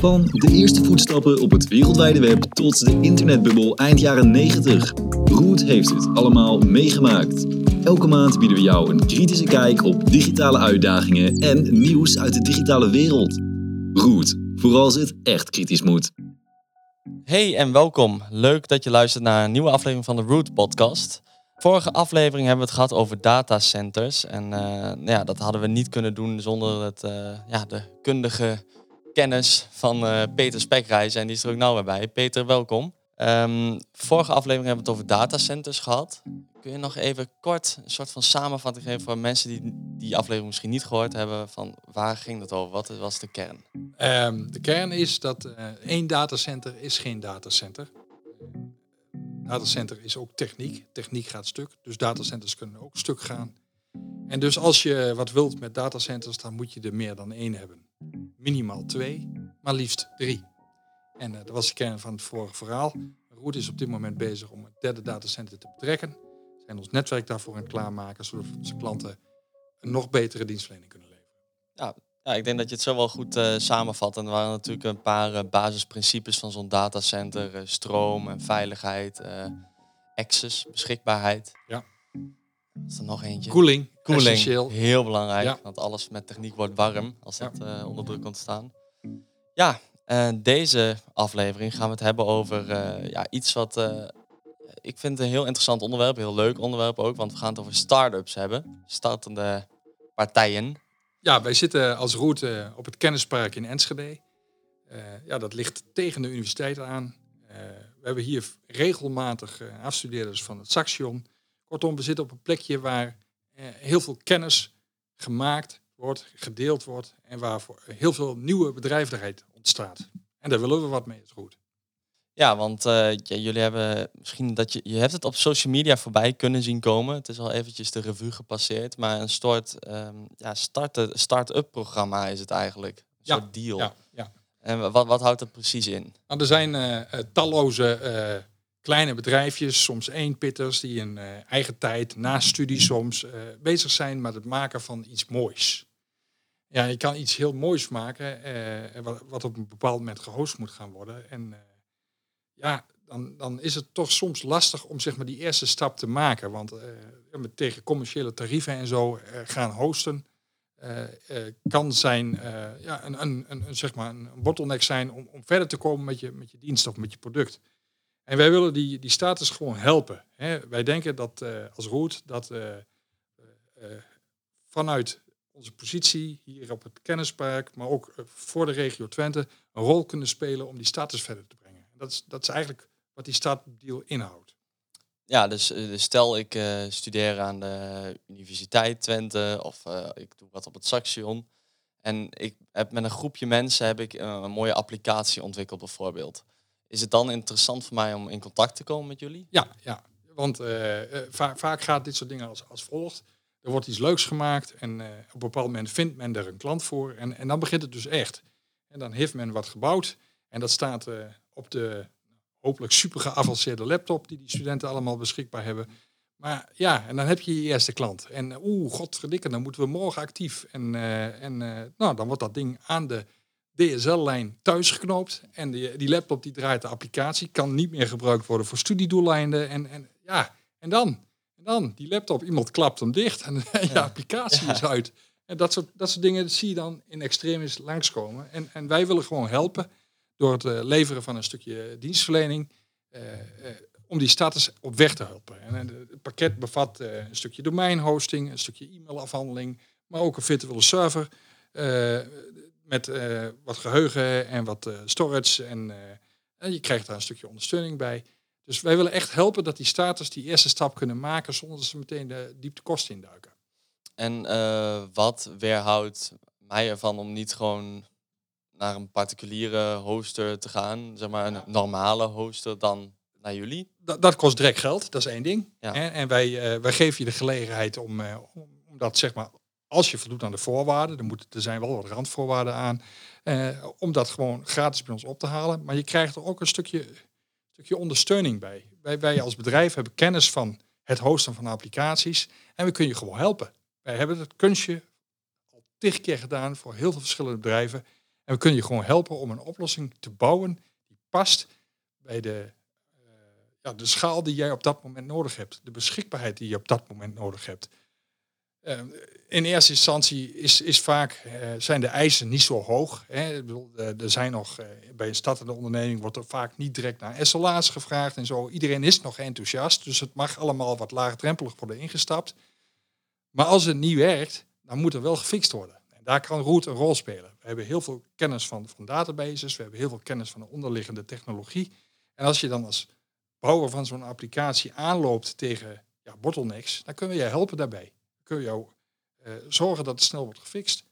Van de eerste voetstappen op het wereldwijde web tot de internetbubbel eind jaren 90. Root heeft het allemaal meegemaakt. Elke maand bieden we jou een kritische kijk op digitale uitdagingen en nieuws uit de digitale wereld. Root, vooral als het echt kritisch moet. Hey en welkom. Leuk dat je luistert naar een nieuwe aflevering van de Root Podcast. Vorige aflevering hebben we het gehad over datacenters. En uh, nou ja, dat hadden we niet kunnen doen zonder het, uh, ja, de kundige kennis van uh, Peter Spekreizen. En die is er ook nauw bij. Peter, welkom. Um, vorige aflevering hebben we het over datacenters gehad. Kun je nog even kort een soort van samenvatting geven voor mensen die die aflevering misschien niet gehoord hebben? Van waar ging het over? Wat was de kern? Um, de kern is dat uh, één datacenter is geen datacenter. Datacenter is ook techniek. Techniek gaat stuk. Dus datacenters kunnen ook stuk gaan. En dus als je wat wilt met datacenters, dan moet je er meer dan één hebben. Minimaal twee, maar liefst drie. En uh, dat was de kern van het vorige verhaal. Roet is op dit moment bezig om het derde datacenter te betrekken. We zijn ons netwerk daarvoor aan het klaarmaken, zodat onze klanten een nog betere dienstverlening kunnen leveren. Ja, ja ik denk dat je het zo wel goed uh, samenvat. En er waren natuurlijk een paar uh, basisprincipes van zo'n datacenter. stroom en veiligheid, access, beschikbaarheid. Ja. Is er nog eentje? Koeling. Koeling, essentieel. heel belangrijk. Ja. Want alles met techniek wordt warm als het uh, onder druk komt staan. Ja, uh, deze aflevering gaan we het hebben over uh, ja, iets wat ik vind een heel interessant onderwerp. Heel leuk onderwerp ook, want we gaan het over start-ups hebben. Startende partijen. Ja, wij zitten als route op het kennispark in Enschede. ja, dat ligt tegen de universiteit aan. we hebben hier regelmatig afstudeerders van het Saxion. Kortom, we zitten op een plekje waar eh, heel veel kennis gemaakt wordt, gedeeld wordt en waar heel veel nieuwe bedrijvigheid ontstaat. En daar willen we wat mee, is goed. Ja, want uh, ja, jullie hebben misschien dat je, je hebt het op social media voorbij kunnen zien komen. Het is al eventjes de revue gepasseerd, maar een soort um, ja, start-up programma is het eigenlijk. Een ja, soort deal. Ja, ja. En wat, wat houdt het precies in? Nou, er zijn uh, talloze uh, kleine bedrijfjes, soms eenpitters, die in uh, eigen tijd, na studie soms, uh, bezig zijn met het maken van iets moois. Ja, je kan iets heel moois maken, uh, wat, op een bepaald moment gehost moet gaan worden. En ja, dan, dan is het toch soms lastig om zeg maar, die eerste stap te maken. Want tegen commerciële tarieven en zo gaan hosten kan zijn ja, een, een, een, zeg maar een bottleneck zijn om, om verder te komen met je, met je dienst of met je product. En wij willen die, die status gewoon helpen. Hè. Wij denken dat uh, als Roet dat uh, uh, vanuit onze positie hier op het kennispark, maar ook voor de regio Twente, een rol kunnen spelen om die status verder te brengen. Dat is, dat is eigenlijk wat die startdeal inhoudt. Ja, dus, dus stel ik studeer aan de Universiteit Twente of ik doe wat op het Saxion. En ik heb met een groepje mensen heb ik een mooie applicatie ontwikkeld bijvoorbeeld. Is het dan interessant voor mij om in contact te komen met jullie? Ja, ja. want uh, va vaak gaat dit soort dingen als, als volgt. Er wordt iets leuks gemaakt en uh, op een bepaald moment vindt men er een klant voor. En, en dan begint het dus echt. En dan heeft men wat gebouwd en dat staat op de hopelijk super geavanceerde laptop die die studenten allemaal beschikbaar hebben. Maar ja, en dan heb je je eerste klant. En oeh, godverdikke, dan moeten we morgen actief. En, en nou, dan wordt dat ding aan de DSL-lijn thuis geknoopt. En die, die laptop die draait de applicatie, kan niet meer gebruikt worden voor studiedoeleinden. En, en ja, en dan? En dan, die laptop, iemand klapt hem dicht en je ja. applicatie is uit. En dat soort, dat soort dingen zie je dan in extremis langskomen. En, en wij willen gewoon helpen door het uh, leveren van een stukje dienstverlening. Uh, uh, om die status op weg te helpen. En het pakket bevat een stukje domeinhosting, een stukje e-mailafhandeling, maar ook een virtuele server met uh, wat geheugen en wat uh, storage. En, uh, en, je krijgt daar een stukje ondersteuning bij. Dus wij willen echt helpen dat die starters die eerste stap kunnen maken zonder dat ze meteen de diepte kosten induiken. En wat weerhoudt mij ervan om niet gewoon naar een particuliere hoster te gaan, zeg maar een normale hoster dan naar jullie? Dat, dat kost direct geld, dat is één ding. Ja. En wij, wij geven je de gelegenheid om, om, om dat zeg maar als je voldoet aan de voorwaarden, dan moet, er zijn wel wat randvoorwaarden aan, eh, om dat gewoon gratis bij ons op te halen. Maar je krijgt er ook een stukje, stukje ondersteuning bij. Wij, wij als bedrijf hebben kennis van het hosten van applicaties en we kunnen je gewoon helpen. Wij hebben het kunstje al tig keer gedaan voor heel veel verschillende bedrijven. En we kunnen je gewoon helpen om een oplossing te bouwen die past bij de, uh, ja, de schaal die jij op dat moment nodig hebt. De beschikbaarheid die je op dat moment nodig hebt. Uh, in eerste instantie is, is vaak, uh, zijn de eisen niet zo hoog. Hè. Bedoel, er zijn nog, bij een startende onderneming wordt er vaak niet direct naar SLA's gevraagd en zo. Iedereen is nog enthousiast, dus het mag allemaal wat laagdrempelig worden ingestapt. Maar als het niet werkt, dan moet er wel gefixt worden. En daar kan Root een rol spelen. We hebben heel veel kennis van, van databases, we hebben heel veel kennis van de onderliggende technologie. En als je dan als bouwer van zo'n applicatie aanloopt tegen ja, bottlenecks, dan kunnen we je helpen daarbij. Kunnen we jou uh, zorgen dat het snel wordt gefixt.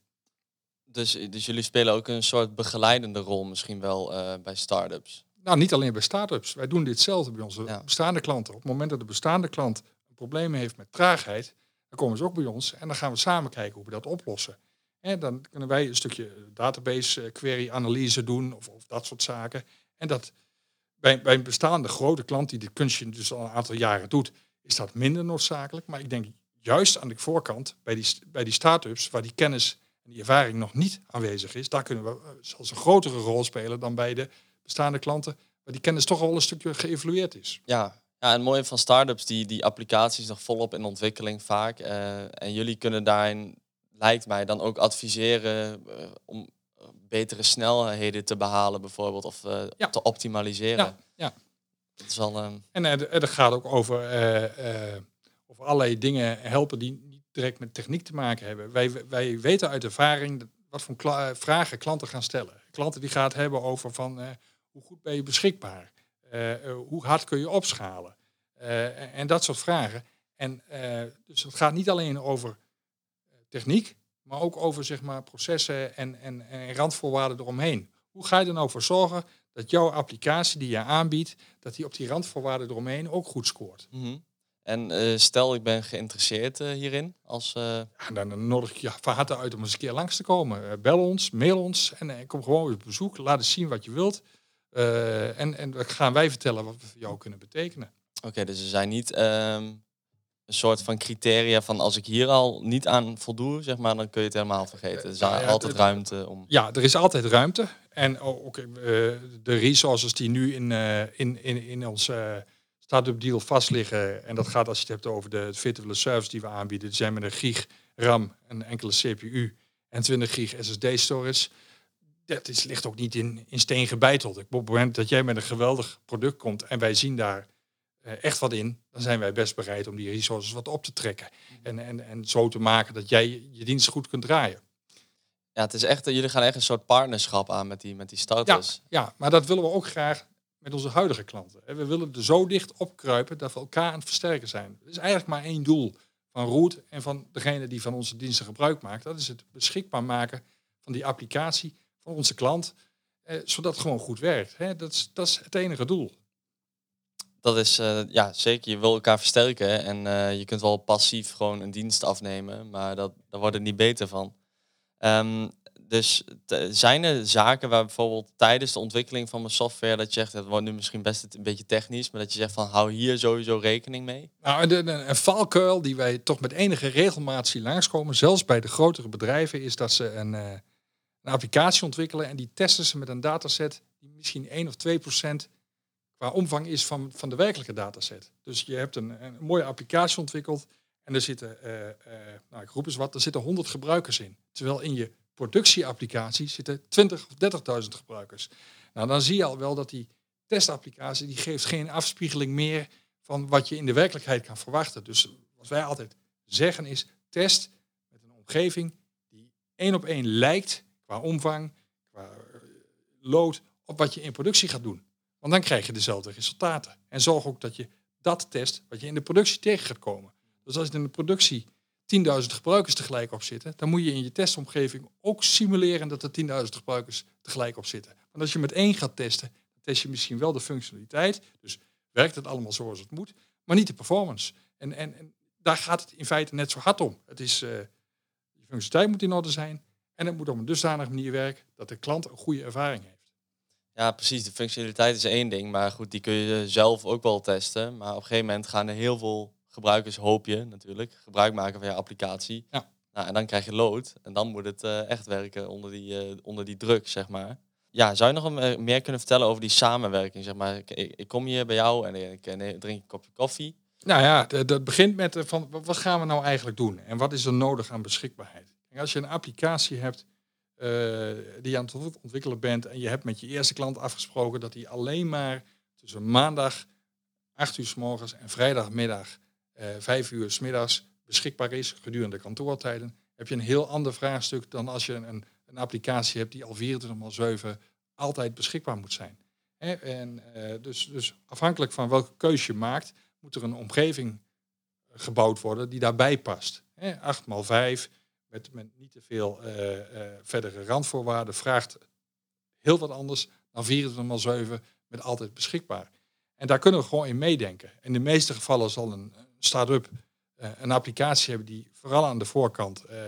Dus, dus jullie spelen ook een soort begeleidende rol misschien wel uh, bij start-ups? Nou, niet alleen bij start-ups. Wij doen ditzelfde bij onze ja. bestaande klanten. Op het moment dat de bestaande klant een probleem heeft met traagheid, dan komen ze ook bij ons en dan gaan we samen kijken hoe we dat oplossen. En dan kunnen wij een stukje database eh, query analyse doen of, of dat soort zaken. En dat bij, bij een bestaande grote klant die dit kunstje dus al een aantal jaren doet, is dat minder noodzakelijk. Maar ik denk juist aan de voorkant, bij die, bij die start-ups, waar die kennis en die ervaring nog niet aanwezig is, daar kunnen we eh, zelfs een grotere rol spelen dan bij de bestaande klanten, waar die kennis toch al een stukje geëvalueerd is. Ja, ja, en het mooie van startups, die, die applicaties nog volop in ontwikkeling vaak. Uh, en jullie kunnen daarin, lijkt mij, dan ook adviseren uh, om betere snelheden te behalen bijvoorbeeld. Of uh, ja. te optimaliseren. Ja, ja. Dat is wel, En er gaat ook over, over allerlei dingen helpen die niet direct met techniek te maken hebben. Wij, wij weten uit ervaring wat voor vragen klanten gaan stellen. Klanten die gaat hebben over van hoe goed ben je beschikbaar? Eh, eh, hoe hard kun je opschalen? Eh, en dat soort vragen. En dus het gaat niet alleen over techniek, maar ook over zeg maar, processen en, en, en randvoorwaarden eromheen. Hoe ga je er nou voor zorgen dat jouw applicatie die je aanbiedt, dat die op die randvoorwaarden eromheen ook goed scoort? Mhm. En uh, stel ik ben geïnteresseerd uh, hierin als... Uh... Ja, dan nodig ik je van harte uit om eens een keer langs te komen. bel ons, mail ons en kom gewoon op bezoek. Laat eens zien wat je wilt. En, en dan gaan wij vertellen wat we voor jou kunnen betekenen. Oké, dus er zijn niet um, een soort van criteria van als ik hier al niet aan voldoe, zeg maar, dan kun je het helemaal vergeten. Er is nou ja, altijd ruimte om. Ja, er is altijd ruimte. En ook uh, de resources die nu in, in, in, in onze start-up deal vastliggen. En dat gaat als je het hebt over de virtuele service die we aanbieden. Die zijn met een gig RAM, een enkele CPU en 20 gig SSD storage dat is, ligt ook niet in, in steen gebeiteld. Op het moment dat jij met een geweldig product komt en wij zien daar uh, echt wat in, dan zijn wij best bereid om die resources wat op te trekken. En, en, en zo te maken dat jij je dienst goed kunt draaien. Ja, het is echt, jullie gaan echt een soort partnerschap aan met die, met die starters. Ja, ja, maar dat willen we ook graag met onze huidige klanten. We willen er zo dicht opkruipen dat we elkaar aan het versterken zijn. Er is eigenlijk maar één doel van Root en van degene die van onze diensten gebruik maakt. Dat is het beschikbaar maken van die applicatie van onze klant, eh, zodat het gewoon goed werkt. Hè? Dat, is, dat is het enige doel. Dat is uh, ja zeker. Je wil elkaar versterken en uh, je kunt wel passief gewoon een dienst afnemen, maar dat, daar wordt niet beter van. Um, dus zijn er zaken waar bijvoorbeeld tijdens de ontwikkeling van mijn software dat je zegt, het wordt nu misschien best een beetje technisch, maar dat je zegt van hou hier sowieso rekening mee? Nou, een valkuil die wij toch met enige regelmaat zien langskomen, zelfs bij de grotere bedrijven, is dat ze een, uh, een applicatie ontwikkelen en die testen ze met een dataset die misschien 1 of 2 procent qua omvang is van, van de werkelijke dataset. Dus je hebt een, een mooie applicatie ontwikkeld en er zitten, uh, uh, nou ik roep eens wat, er zitten 100 gebruikers in. Terwijl in je productieapplicatie zitten 20 of 30.000 gebruikers. Nou, dan zie je al wel dat die testapplicatie die geeft geen afspiegeling meer van wat je in de werkelijkheid kan verwachten. Dus wat wij altijd zeggen is test met een omgeving die één op één lijkt qua omvang, qua eh, load, op wat je in productie gaat doen. Want dan krijg je dezelfde resultaten. En zorg ook dat je dat test wat je in de productie tegen gaat komen. Dus als je in de productie 10.000 gebruikers tegelijk op zitten, dan moet je in je testomgeving ook simuleren dat er 10.000 gebruikers tegelijk op zitten. Want als je met één gaat testen, dan test je misschien wel de functionaliteit. Dus werkt het allemaal zoals het moet, maar niet de performance. En, en, en daar gaat het in feite net zo hard om. Het is, uh, je functionaliteit moet in orde zijn en het moet op een dusdanige manier werken dat de klant een goede ervaring heeft. Ja, precies. De functionaliteit is één ding, maar goed, die kun je zelf ook wel testen. Maar op een gegeven moment gaan er heel veel gebruikers, hoop je natuurlijk, gebruik maken van je applicatie. Ja. Nou, en dan krijg je lood. En dan moet het eh, echt werken onder die, eh, onder die druk, zeg maar. Ja, zou je nog eh, meer kunnen vertellen over die samenwerking? Zeg maar, ik, ik kom hier bij jou en ik, en drink een kopje koffie. Nou ja, dat begint met van wa- wat gaan we nou eigenlijk doen en wat is er nodig aan beschikbaarheid. Kijk, als je een applicatie hebt die je aan het ont- ontwikkelen bent en je hebt met je eerste klant afgesproken dat die alleen maar tussen maandag 8 uur s morgens en vrijdagmiddag eh 5 uur s middags beschikbaar is gedurende kantoortijden, heb je een heel ander vraagstuk dan als je een, een applicatie hebt die al 24 x 7 altijd beschikbaar moet zijn. En, eh, dus, dus afhankelijk van welke keuze je maakt, moet er een omgeving gebouwd worden die daarbij past. Hè, 8 x 5 met, met niet te veel eh, verdere randvoorwaarden vraagt heel wat anders dan 24 x 7 met altijd beschikbaar. En daar kunnen we gewoon in meedenken. In de meeste gevallen zal een start-up eh, een applicatie hebben die vooral aan de voorkant, eh,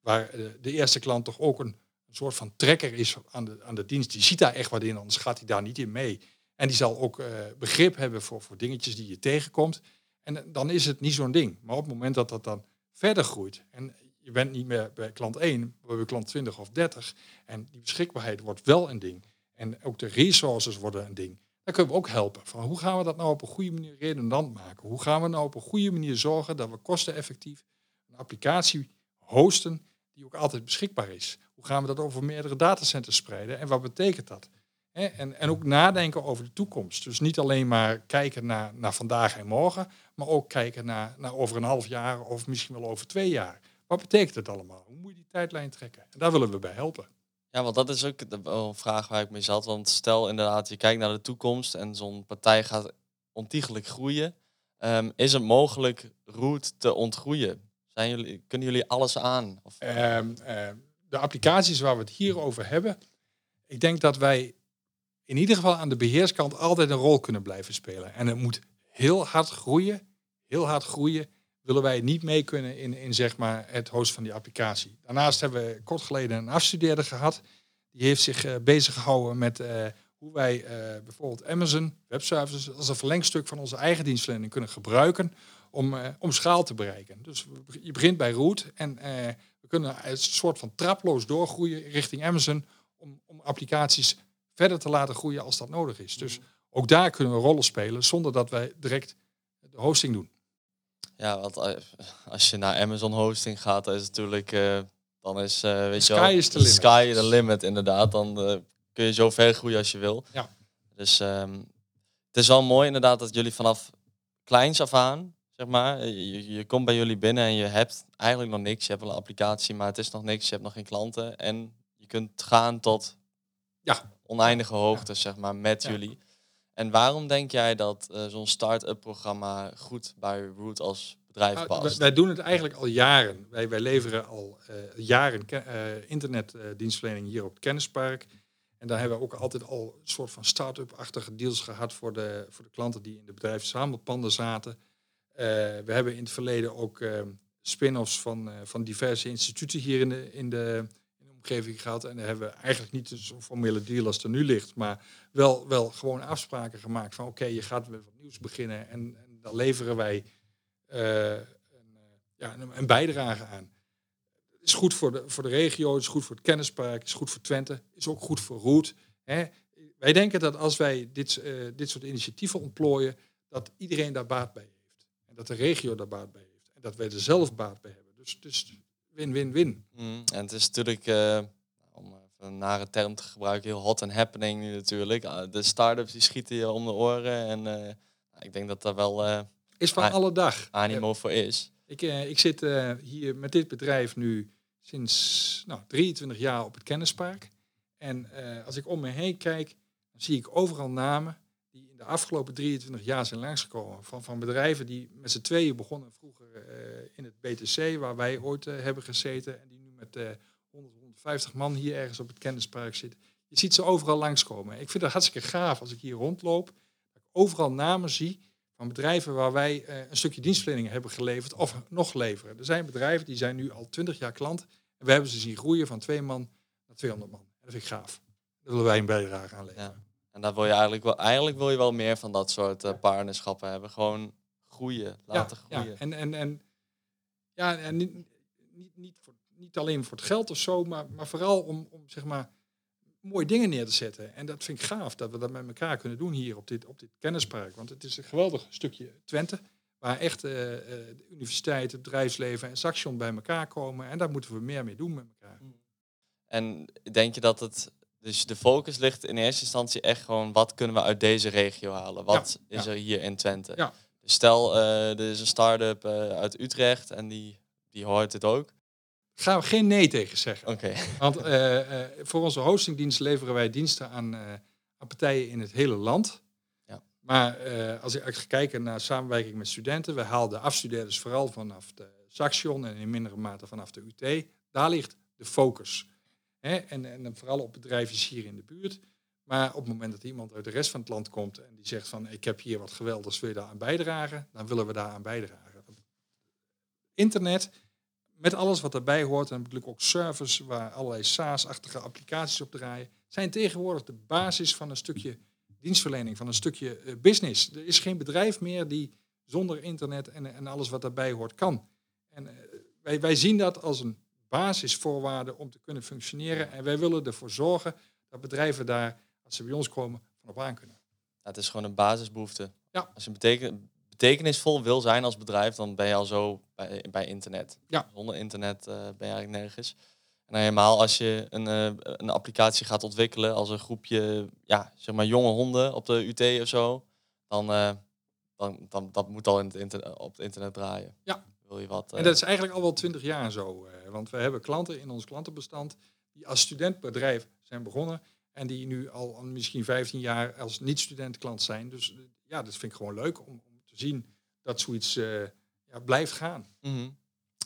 waar eh, de eerste klant toch ook een, een soort van trekker is aan de, aan de dienst. Die ziet daar echt wat in, anders gaat hij daar niet in mee. En die zal ook begrip hebben voor, voor dingetjes die je tegenkomt. En dan is het niet zo'n ding. Maar op het moment dat dat dan verder groeit en je bent niet meer bij klant 1, maar bij klant 20 of 30 en die beschikbaarheid wordt wel een ding en ook de resources worden een ding, kunnen we ook helpen. Van hoe gaan we dat nou op een goede manier redundant maken? Hoe gaan we nou op een goede manier zorgen dat we kosteneffectief een applicatie hosten die ook altijd beschikbaar is? Hoe gaan we dat over meerdere datacenters spreiden en wat betekent dat? En, en ook nadenken over de toekomst. Dus niet alleen maar kijken naar, naar vandaag en morgen, maar ook kijken naar, naar over een half jaar of misschien wel over twee jaar. Wat betekent het allemaal? Hoe moet je die tijdlijn trekken? En daar willen we bij helpen. Ja, want dat is ook een vraag waar ik mee zat. Want stel inderdaad, je kijkt naar de toekomst en zo'n partij gaat ontiegelijk groeien. Ehm, is het mogelijk route te ontgroeien? Zijn jullie, kunnen jullie alles aan? Of, Ehm, ehm, de applicaties waar we het hier over hebben, ik denk dat wij in ieder geval aan de beheerskant altijd een rol kunnen blijven spelen. En het moet heel hard groeien, heel hard groeien, willen wij niet mee kunnen in, in zeg maar het hosten van die applicatie. Daarnaast hebben we kort geleden een afstudeerder gehad, die heeft zich eh, bezig gehouden met eh, hoe wij eh, bijvoorbeeld Amazon Web Services als een verlengstuk van onze eigen dienstverlening kunnen gebruiken om, om schaal te bereiken. Dus je begint bij root en we kunnen een soort van traploos doorgroeien richting Amazon om, om applicaties verder te laten groeien als dat nodig is. Dus ook daar kunnen we rollen spelen zonder dat wij direct de hosting doen. Ja, want eh, als je naar Amazon hosting gaat, dan is natuurlijk, eh, dan is, eh weet je sky wel, is the the limit. sky the limit inderdaad. Dan kun je zo ver groeien als je wil. Ja. Dus ehm, het is wel mooi inderdaad dat jullie vanaf kleins af aan, zeg maar, je, je komt bij jullie binnen en je hebt eigenlijk nog niks. Je hebt wel een applicatie, maar het is nog niks. Je hebt nog geen klanten. En je kunt gaan tot Ja. oneindige hoogtes, zeg maar, met Ja. jullie. En waarom denk jij dat eh, zo'n start-up programma goed bij Root als bedrijf Nou, past? wij, wij doen het eigenlijk al jaren. Wij, wij leveren al eh, jaren eh, internetdienstverlening hier op het Kennispark. En daar hebben we ook altijd al een soort van start-up-achtige deals gehad voor de, voor de klanten die in de bedrijfsverzamelpanden zaten. We hebben in het verleden ook eh, spin-offs van, van diverse instituten hier in, de, in de omgeving gehad. En daar hebben we eigenlijk niet zo'n formele deal als er nu ligt, maar wel, wel gewoon afspraken gemaakt van oké, je gaat met wat nieuws beginnen en, en leveren wij eh, een, eh, ja, een, bijdrage aan. Is goed voor de, voor de regio, is goed voor het kennispark, is goed voor Twente, is ook goed voor Roet. Hè. Wij denken dat als wij dit, eh, dit soort initiatieven ontplooien, dat iedereen daar baat bij heeft. En dat de regio daar baat bij heeft. En dat wij er zelf baat bij hebben. Dus, dus win-win-win. Mm, en het is natuurlijk, eh, om even een nare term te gebruiken, heel hot and happening nu natuurlijk. Ah, De start-ups die schieten je om de oren. En eh, ik denk dat daar wel eh, Is van alle dag. animo voor is. Ik, ik zit hier met dit bedrijf nu sinds nou, 23 jaar op het kennispark. En als ik om me heen kijk, dan zie ik overal namen de afgelopen 23 jaar zijn langsgekomen. Van, van bedrijven die met z'n tweeën begonnen vroeger eh, in het BTC, waar wij ooit eh, hebben gezeten. En die nu met eh 100, 150 man hier ergens op het kennispark zitten. Je ziet ze overal langskomen. Ik vind het hartstikke gaaf als ik hier rondloop. Dat ik overal namen zie van bedrijven waar wij eh, een stukje dienstverlening hebben geleverd of nog leveren. Er zijn bedrijven die zijn nu al 20 jaar klant en we hebben ze zien groeien van twee man naar 200 man. Dat vind ik gaaf. Daar willen wij een bijdrage aan leveren. Ja. En daar wil je eigenlijk wel, eigenlijk wil je wel meer van dat soort eh, partnerschappen hebben. Gewoon groeien, laten ja, groeien. en, en, en, ja, en niet, niet, niet, voor, niet alleen voor het geld of zo, maar, maar vooral om, om zeg maar mooie dingen neer te zetten. En dat vind ik gaaf dat we dat met elkaar kunnen doen hier op dit, op dit kennispark. Want het is een geweldig stukje Twente, waar echt uh, de universiteit, het bedrijfsleven en Saxion bij elkaar komen. En daar moeten we meer mee doen met elkaar. En denk je dat het dus de focus ligt in eerste instantie echt gewoon wat kunnen we uit deze regio halen? Wat is er hier in Twente? Ja. Dus stel, uh, er is een start-up uh, uit Utrecht en die, die hoort het ook. Gaan we geen nee tegen zeggen. Oké. Want uh, voor onze hostingdienst leveren wij diensten aan, aan partijen in het hele land. Ja. Maar als ik ga kijken naar samenwerking met studenten, we haalden afstudeerders vooral vanaf de Saxion en in mindere mate vanaf de UT. Daar ligt de focus. En, en vooral op bedrijfjes hier in de buurt. Maar op het moment dat iemand uit de rest van het land komt en die zegt van ik heb hier wat geweldigs, wil je daar aan bijdragen? Dan willen we daar aan bijdragen. Internet, met alles wat daarbij hoort, en natuurlijk ook servers waar allerlei SaaS-achtige applicaties op draaien, zijn tegenwoordig de basis van een stukje dienstverlening, van een stukje uh, business. Er is geen bedrijf meer die zonder internet en, en alles wat daarbij hoort kan. En uh, wij, wij zien dat als een basisvoorwaarde om te kunnen functioneren. En wij willen ervoor zorgen dat bedrijven daar, als ze bij ons komen, van op aan kunnen. Ja, het is gewoon een basisbehoefte. Ja. Als je beteken, betekenisvol wil zijn als bedrijf, dan ben je al zo bij, bij internet. Ja. Zonder internet uh, ben je eigenlijk nergens. En helemaal als je een, uh, een applicatie gaat ontwikkelen als een groepje, ja, zeg maar jonge honden op de UT of zo, dan, uh, dan, dan dat moet al in het internet, op het internet draaien. Ja. Wil je wat, en dat is eigenlijk al wel twintig jaar zo. want we hebben klanten in ons klantenbestand die als studentbedrijf zijn begonnen en die nu al misschien 15 jaar als niet-student klant zijn. Dus ja, dat vind ik gewoon leuk om, om te zien dat zoiets uh, ja, blijft gaan. Mm -hmm.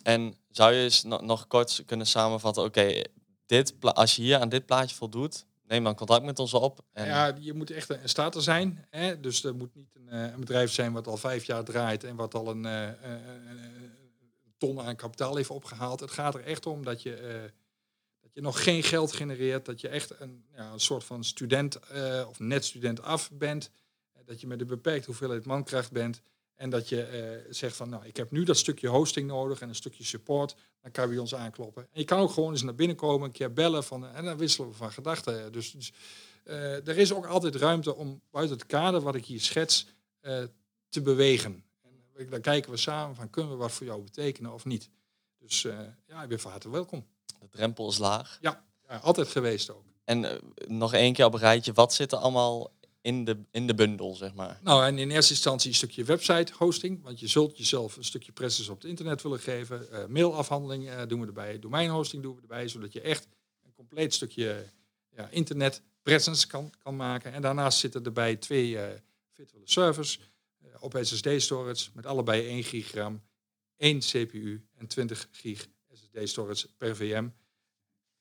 En zou je eens no nog kort kunnen samenvatten, oké, dit als je hier aan dit plaatje voldoet, neem dan contact met ons op. En... Ja, je moet echt een starter zijn. Hè? Dus er moet niet een, een, bedrijf zijn wat al vijf jaar draait en wat al een, uh, ton aan kapitaal heeft opgehaald. Het gaat er echt om dat je, uh, dat je nog geen geld genereert, dat je echt een, ja, een soort van student uh, of net student af bent, dat je met een beperkte hoeveelheid mankracht bent en dat je zegt van nou ik heb nu dat stukje hosting nodig en een stukje support, dan kan je bij ons aankloppen. En je kan ook gewoon eens naar binnen komen, een keer bellen van, en dan wisselen we van gedachten. Dus, dus er is ook altijd ruimte om buiten het kader wat ik hier schets te bewegen dan kijken we samen van kunnen we wat voor jou betekenen of niet. Dus uh, ja, ik ben van harte welkom. De drempel is laag. Ja, ja altijd geweest ook. En uh, nog één keer op een rijtje, wat zit er allemaal in de, in de bundel, zeg maar? Nou, en in eerste instantie een stukje website hosting, want je zult jezelf een stukje presence op het internet willen geven. Uh, mailafhandeling doen we erbij, domeinhosting doen we erbij, zodat je echt een compleet stukje ja, internet presence kan, kan maken. En daarnaast zitten erbij twee virtuele servers op SSD-storage met allebei 1 gigram, 1 CPU en 20 gig SSD-storage per VM.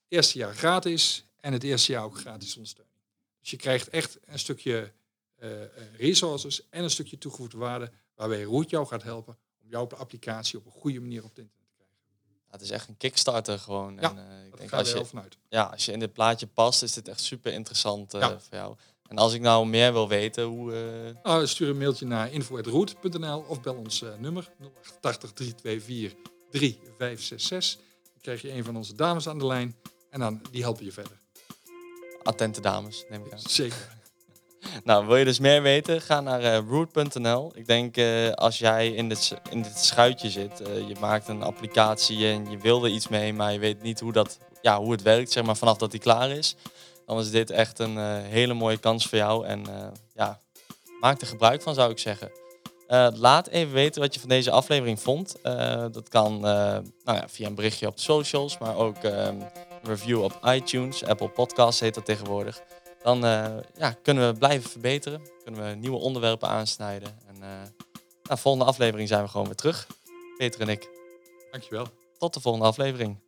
Eerste jaar gratis en het eerste jaar ook gratis ondersteuning. Dus je krijgt echt een stukje uh, resources en een stukje toegevoegde waarde waarbij Root jou gaat helpen om jouw applicatie op een goede manier op het internet te krijgen. Ja, het is echt een Kickstarter gewoon. Ja, en, uh, ik denk, als je, vanuit. Ja, als je in dit plaatje past, is dit echt super interessant uh, ja. voor jou. En als ik nou meer wil weten, hoe... Uh... Nou, stuur een mailtje naar info.root.nl of bel ons uh, nummer 088 324 3566. Dan krijg je een van onze dames aan de lijn en dan die helpen je verder. Attente dames, neem ik aan. Zeker. nou, wil je dus meer weten? Ga naar uh, root.nl. Ik denk als jij in dit, in dit schuitje zit, je maakt een applicatie en je wil er iets mee, maar je weet niet hoe, dat, ja, hoe het werkt, zeg maar vanaf dat die klaar is dan is dit echt een uh, hele mooie kans voor jou. En uh, ja, maak er gebruik van, zou ik zeggen. Uh, laat even weten wat je van deze aflevering vond. dat kan nou ja, via een berichtje op de socials, maar ook um, een review op iTunes, Apple Podcasts heet dat tegenwoordig. Dan ja, kunnen we blijven verbeteren, kunnen we nieuwe onderwerpen aansnijden. En nou, volgende aflevering zijn we gewoon weer terug. Peter en ik. Dankjewel. Tot de volgende aflevering.